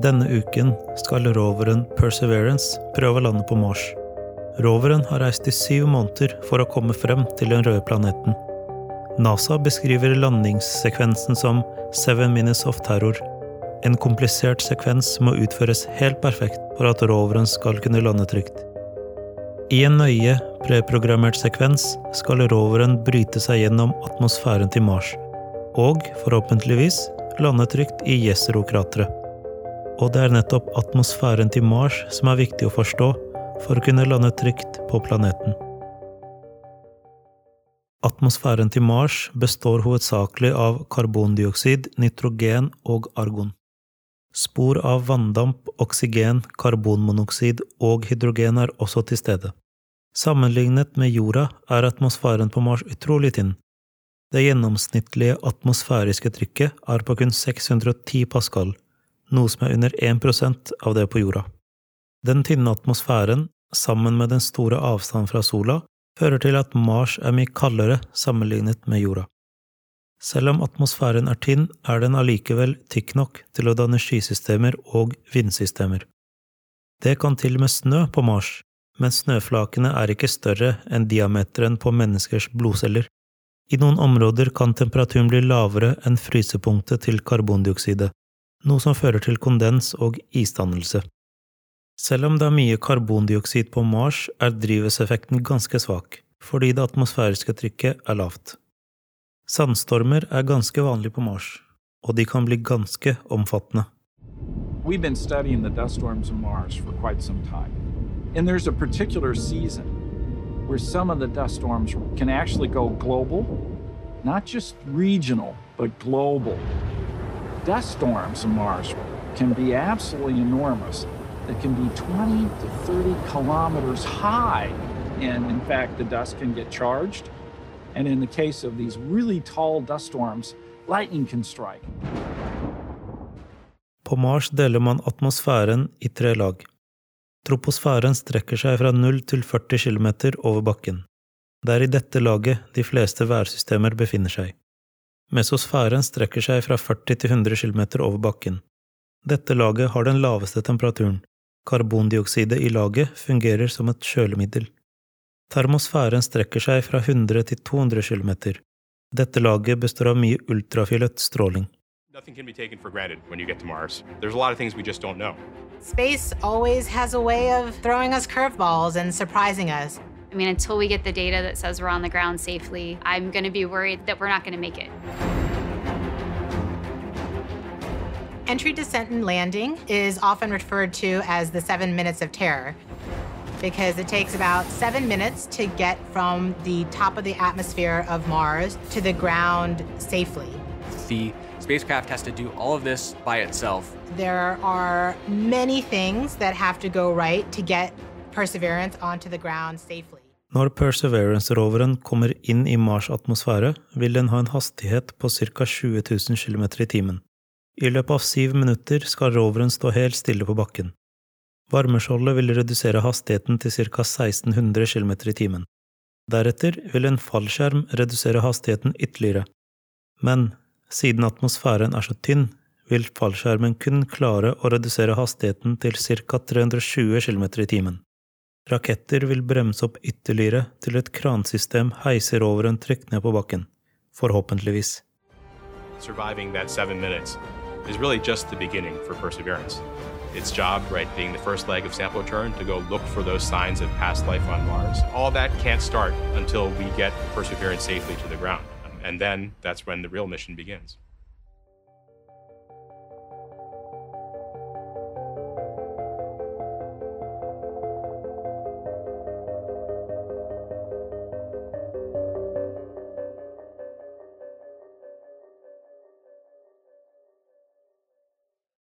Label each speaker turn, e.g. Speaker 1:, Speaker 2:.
Speaker 1: Denne uken skal roveren Perseverance prøve å lande på Mars. Roveren har reist i syv måneder for å komme frem til den røde planeten. NASA beskriver landingssekvensen som 'seven minutes of terror'. En komplisert sekvens må utføres helt perfekt for at roveren skal kunne lande trygt. I en nøye preprogrammert sekvens skal roveren bryte seg gjennom atmosfæren til Mars, og forhåpentligvis lande trygt i Jezero-krateret. Og det er nettopp atmosfæren til Mars som er viktig å forstå for å kunne lande trygt på planeten. Atmosfæren til Mars består hovedsakelig av karbondioksid, nitrogen og argon. Spor av vanndamp, oksygen, karbonmonoksid og hydrogen er også til stede. Sammenlignet med jorda er atmosfæren på Mars utrolig tynn. Det gjennomsnittlige atmosfæriske trykket er på kun 610 pascal, noe som er under 1% av det på jorda. Den tynne atmosfæren, sammen med den store avstanden fra sola, fører til at Mars er mye kaldere sammenlignet med jorda. Selv om atmosfæren er tynn, er den allikevel tykk nok til å danne skysystemer og vindsystemer. Det kan til og med snø på Mars, men snøflakene er ikke større enn diameteren på menneskers blodceller. I noen områder kan temperaturen bli lavere enn frysepunktet til karbondioksidet, noe som fører til kondens og isdannelse. Selv om det er mye karbondioksid på Mars, er drivhuseffekten ganske svak, fordi det atmosfæriske trykket er lavt. Sandstormer er ganske vanlig på Mars, og de kan bli ganske omfattende.
Speaker 2: We've been studying the dust storms of Mars for quite some time. And there's a particular season where some of the dust storms can actually go global, not just regional, but global. Dust storms on Mars can be absolutely enormous. They can be 20 to 30 kilometers high. And in fact, the dust can get charged. And in the case of these really tall dust storms, lightning can strike.
Speaker 1: På Mars deler man atmosfæren i tre lag. Troposfæren strekker seg fra 0 til 40 km over bakken. Det er i dette laget de fleste værsystemer befinner seg. Mesosfæren strekker seg fra 40 til 100 km over bakken. Dette laget har den laveste temperaturen. Karbondioksidet i laget fungerer som et kjølemiddel. Termosfæren strekker seg fra 100 til 200 km. Dette laget består av mye ultrafiolett stråling.
Speaker 3: Nothing can be taken for granted when you get to Mars. There's a lot of things we just don't know.
Speaker 4: Space always has a way of throwing us curveballs and surprising us.
Speaker 5: I mean, until we get the data that says we're on the ground safely, I'm going to be worried that we're not going to make it.
Speaker 4: Entry, descent, and landing is often referred to as the seven minutes of terror because it takes about seven minutes to get from the top of the atmosphere of Mars to the ground safely.
Speaker 6: The spacecraft has to do all of this by itself.
Speaker 4: There are many things that have to go right to get Perseverance onto the ground safely.
Speaker 1: Når Perseverance-roveren kommer inn i Mars' atmosfære, vil den ha en hastighet på ca. 20 000 km i timen. I løpet av syv minutter skal roveren stå helt stille på bakken. Varmeskjoldet vil redusere hastigheten til ca. 1600 km i timen. Deretter vil en fallskjerm redusere hastigheten ytterligere. Men siden atmosfæren er så tynn, vil fallskjermen kun klare å redusere hastigheten til ca. 320 km i timen. Raketter vil bremse opp ytterligere til et kransystem heiser over en trygt ned på bakken. Forhåpentligvis.
Speaker 3: Surviving that seven minutes is really just the beginning for Perseverance. Its job, right, being the first leg of sample return to go look for those signs of past life on Mars. All that can't start until we get Perseverance safely to the ground. And then that's when the real mission begins.